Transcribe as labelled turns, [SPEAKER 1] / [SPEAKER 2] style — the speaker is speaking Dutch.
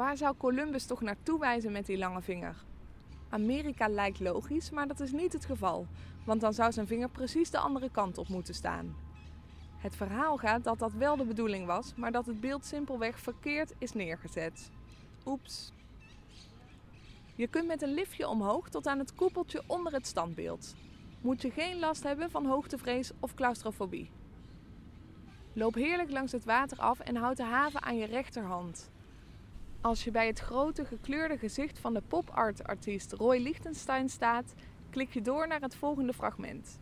[SPEAKER 1] Waar zou Columbus toch naartoe wijzen met die lange vinger? Amerika lijkt logisch, maar dat is niet het geval, want dan zou zijn vinger precies de andere kant op moeten staan. Het verhaal gaat dat dat wel de bedoeling was, maar dat het beeld simpelweg verkeerd is neergezet. Oeps. Je kunt met een liftje omhoog tot aan het koepeltje onder het standbeeld. Moet je geen last hebben van hoogtevrees of claustrofobie. Loop heerlijk langs het water af en houd de haven aan je rechterhand. Als je bij het grote gekleurde gezicht van de pop-art artiest Roy Lichtenstein staat, klik je door naar het volgende fragment.